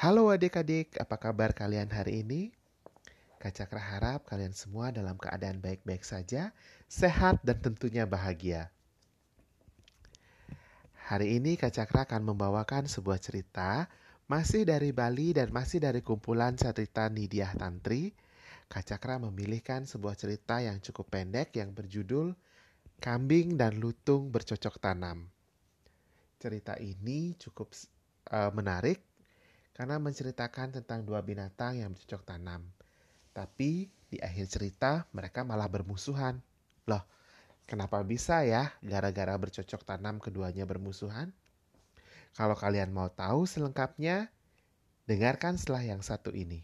Halo adik-adik, apa kabar kalian hari ini? Kak Cakra harap kalian semua dalam keadaan baik-baik saja, sehat dan tentunya bahagia. Hari ini Kak Cakra akan membawakan sebuah cerita masih dari Bali dan masih dari kumpulan cerita Nidiah Tantri. Kak Cakra memilihkan sebuah cerita yang cukup pendek yang berjudul Kambing dan Lutung Bercocok Tanam. Cerita ini cukup uh, menarik karena menceritakan tentang dua binatang yang bercocok tanam. Tapi di akhir cerita mereka malah bermusuhan. Loh, kenapa bisa ya gara-gara bercocok tanam keduanya bermusuhan? Kalau kalian mau tahu selengkapnya, dengarkan setelah yang satu ini.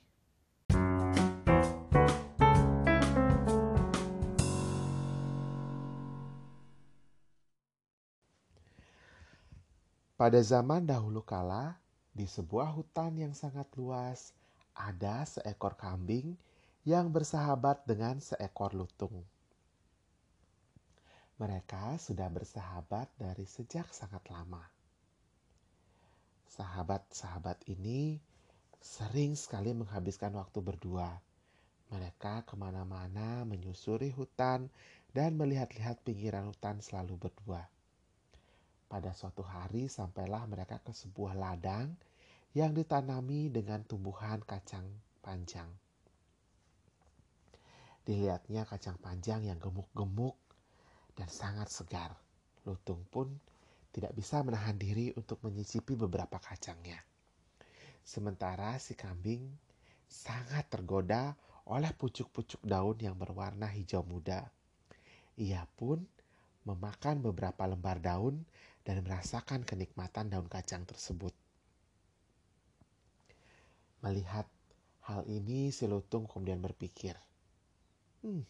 Pada zaman dahulu kala, di sebuah hutan yang sangat luas, ada seekor kambing yang bersahabat dengan seekor lutung. Mereka sudah bersahabat dari sejak sangat lama. Sahabat-sahabat ini sering sekali menghabiskan waktu berdua. Mereka ke mana-mana menyusuri hutan dan melihat-lihat pinggiran hutan selalu berdua. Pada suatu hari sampailah mereka ke sebuah ladang yang ditanami dengan tumbuhan kacang panjang. Dilihatnya kacang panjang yang gemuk-gemuk dan sangat segar. Lutung pun tidak bisa menahan diri untuk menyicipi beberapa kacangnya. Sementara si kambing sangat tergoda oleh pucuk-pucuk daun yang berwarna hijau muda. Ia pun memakan beberapa lembar daun dan merasakan kenikmatan daun kacang tersebut. Melihat hal ini, si lutung kemudian berpikir, Hmm,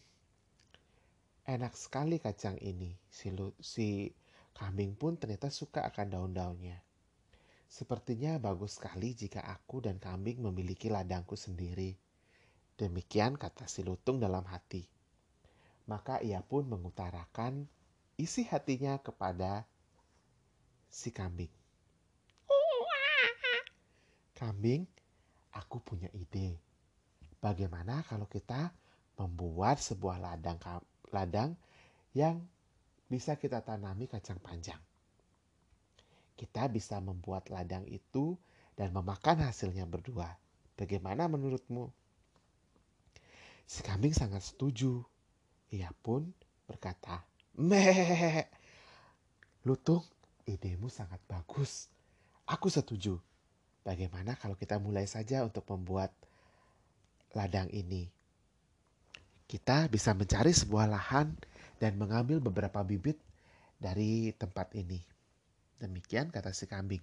enak sekali kacang ini. Si, si kambing pun ternyata suka akan daun-daunnya. Sepertinya bagus sekali jika aku dan kambing memiliki ladangku sendiri. Demikian kata si lutung dalam hati. Maka ia pun mengutarakan isi hatinya kepada si kambing. Kambing, aku punya ide. Bagaimana kalau kita membuat sebuah ladang ladang yang bisa kita tanami kacang panjang. Kita bisa membuat ladang itu dan memakan hasilnya berdua. Bagaimana menurutmu? Si kambing sangat setuju. Ia pun berkata, Meh, Lutung, idemu sangat bagus. Aku setuju. Bagaimana kalau kita mulai saja untuk membuat ladang ini? kita bisa mencari sebuah lahan dan mengambil beberapa bibit dari tempat ini. Demikian kata si kambing.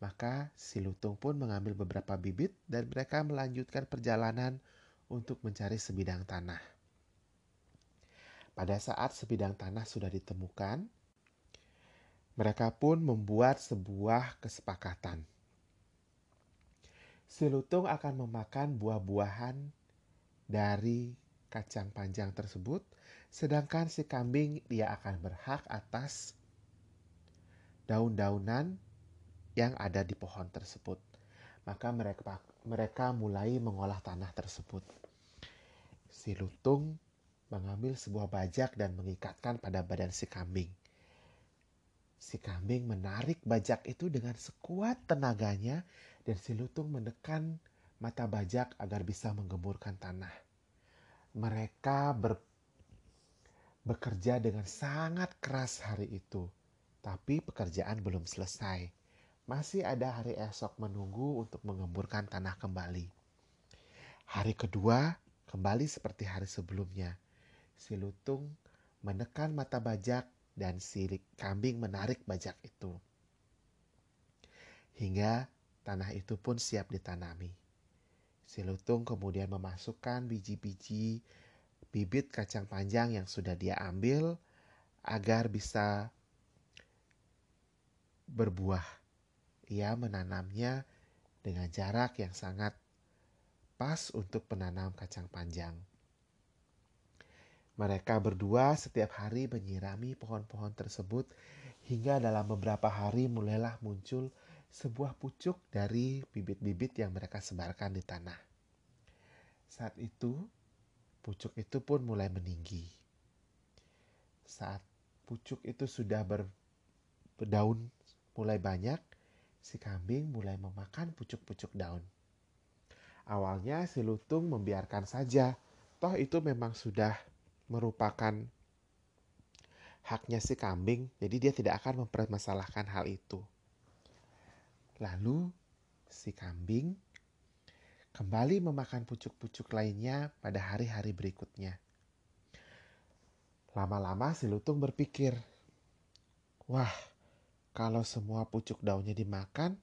Maka si lutung pun mengambil beberapa bibit dan mereka melanjutkan perjalanan untuk mencari sebidang tanah. Pada saat sebidang tanah sudah ditemukan, mereka pun membuat sebuah kesepakatan. Si lutung akan memakan buah-buahan dari kacang panjang tersebut, sedangkan si kambing dia akan berhak atas daun-daunan yang ada di pohon tersebut. Maka mereka mereka mulai mengolah tanah tersebut. Si lutung mengambil sebuah bajak dan mengikatkan pada badan si kambing. Si kambing menarik bajak itu dengan sekuat tenaganya dan si lutung menekan mata bajak agar bisa menggemburkan tanah mereka ber, bekerja dengan sangat keras hari itu, tapi pekerjaan belum selesai. Masih ada hari esok menunggu untuk mengemburkan tanah kembali. Hari kedua kembali seperti hari sebelumnya. Si lutung menekan mata bajak dan si kambing menarik bajak itu. Hingga tanah itu pun siap ditanami. Si lutung kemudian memasukkan biji-biji bibit kacang panjang yang sudah dia ambil agar bisa berbuah. Ia menanamnya dengan jarak yang sangat pas untuk penanam kacang panjang. Mereka berdua setiap hari menyirami pohon-pohon tersebut hingga dalam beberapa hari mulailah muncul sebuah pucuk dari bibit-bibit yang mereka sebarkan di tanah. Saat itu, pucuk itu pun mulai meninggi. Saat pucuk itu sudah ber, berdaun mulai banyak, si kambing mulai memakan pucuk-pucuk daun. Awalnya si lutung membiarkan saja, toh itu memang sudah merupakan haknya si kambing, jadi dia tidak akan mempermasalahkan hal itu. Lalu si kambing kembali memakan pucuk-pucuk lainnya pada hari-hari berikutnya. Lama-lama si lutung berpikir, "Wah, kalau semua pucuk daunnya dimakan,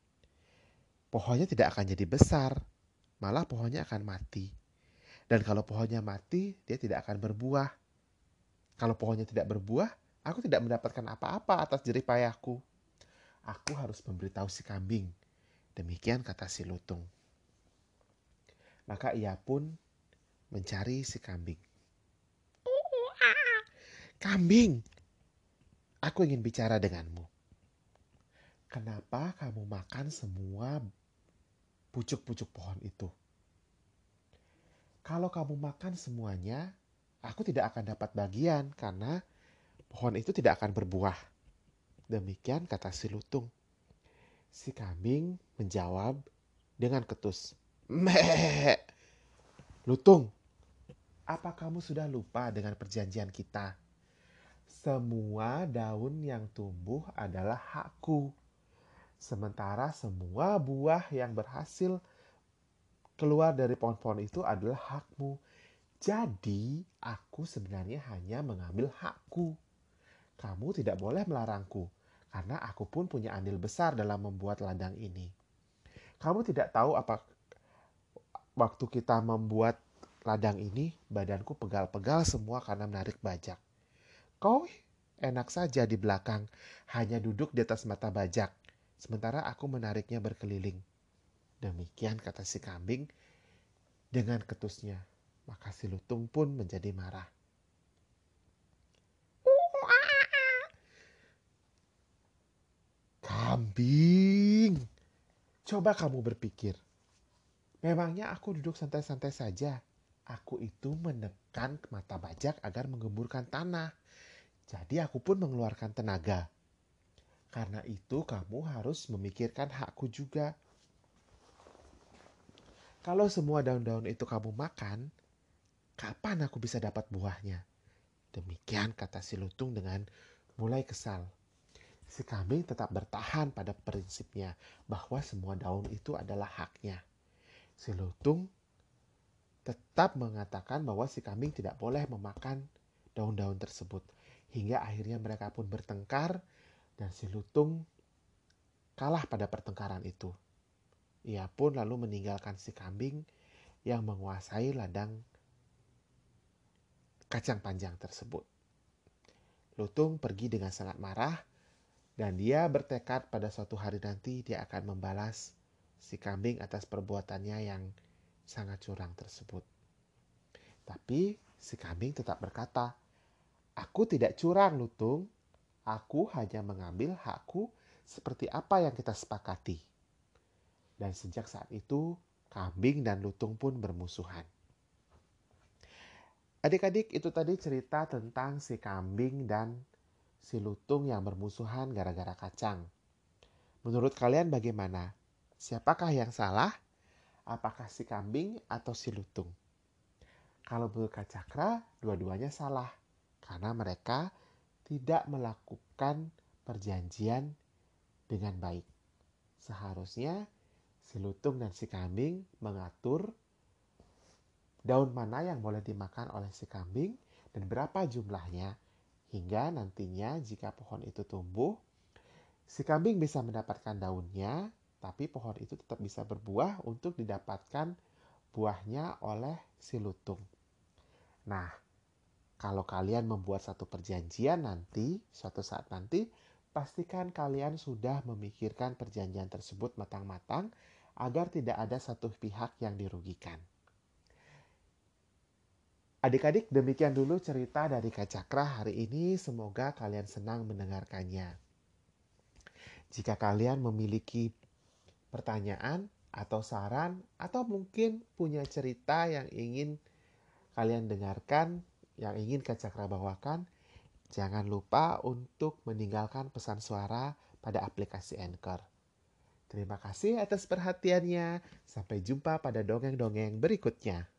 pohonnya tidak akan jadi besar, malah pohonnya akan mati. Dan kalau pohonnya mati, dia tidak akan berbuah. Kalau pohonnya tidak berbuah, aku tidak mendapatkan apa-apa atas jerih payahku." Aku harus memberitahu si kambing. Demikian kata si lutung. Maka ia pun mencari si kambing. Kambing, aku ingin bicara denganmu. Kenapa kamu makan semua pucuk-pucuk pohon itu? Kalau kamu makan semuanya, aku tidak akan dapat bagian karena pohon itu tidak akan berbuah. Demikian kata si lutung. Si kambing menjawab dengan ketus. Meh. Lutung, apa kamu sudah lupa dengan perjanjian kita? Semua daun yang tumbuh adalah hakku. Sementara semua buah yang berhasil keluar dari pohon-pohon itu adalah hakmu. Jadi, aku sebenarnya hanya mengambil hakku kamu tidak boleh melarangku, karena aku pun punya andil besar dalam membuat ladang ini. Kamu tidak tahu apa waktu kita membuat ladang ini, badanku pegal-pegal semua karena menarik bajak. Kau enak saja di belakang, hanya duduk di atas mata bajak, sementara aku menariknya berkeliling. Demikian kata si kambing dengan ketusnya. Maka si lutung pun menjadi marah. Kambing, coba kamu berpikir. Memangnya aku duduk santai-santai saja. Aku itu menekan mata bajak agar menggemburkan tanah. Jadi aku pun mengeluarkan tenaga. Karena itu kamu harus memikirkan hakku juga. Kalau semua daun-daun itu kamu makan, kapan aku bisa dapat buahnya? Demikian kata si lutung dengan mulai kesal si kambing tetap bertahan pada prinsipnya bahwa semua daun itu adalah haknya. Si lutung tetap mengatakan bahwa si kambing tidak boleh memakan daun-daun tersebut. Hingga akhirnya mereka pun bertengkar dan si lutung kalah pada pertengkaran itu. Ia pun lalu meninggalkan si kambing yang menguasai ladang kacang panjang tersebut. Lutung pergi dengan sangat marah dan dia bertekad pada suatu hari nanti dia akan membalas si kambing atas perbuatannya yang sangat curang tersebut. Tapi si kambing tetap berkata, Aku tidak curang, Lutung. Aku hanya mengambil hakku seperti apa yang kita sepakati. Dan sejak saat itu, kambing dan lutung pun bermusuhan. Adik-adik, itu tadi cerita tentang si kambing dan si lutung yang bermusuhan gara-gara kacang. Menurut kalian bagaimana? Siapakah yang salah? Apakah si kambing atau si lutung? Kalau menurut Kak Cakra, dua-duanya salah. Karena mereka tidak melakukan perjanjian dengan baik. Seharusnya si lutung dan si kambing mengatur daun mana yang boleh dimakan oleh si kambing dan berapa jumlahnya Hingga nantinya jika pohon itu tumbuh, si kambing bisa mendapatkan daunnya, tapi pohon itu tetap bisa berbuah untuk didapatkan buahnya oleh si lutung. Nah, kalau kalian membuat satu perjanjian nanti, suatu saat nanti, pastikan kalian sudah memikirkan perjanjian tersebut matang-matang agar tidak ada satu pihak yang dirugikan. Adik-adik, demikian dulu cerita dari Kak Cakra hari ini. Semoga kalian senang mendengarkannya. Jika kalian memiliki pertanyaan atau saran atau mungkin punya cerita yang ingin kalian dengarkan, yang ingin Kak Cakra bawakan, jangan lupa untuk meninggalkan pesan suara pada aplikasi Anchor. Terima kasih atas perhatiannya. Sampai jumpa pada dongeng-dongeng berikutnya.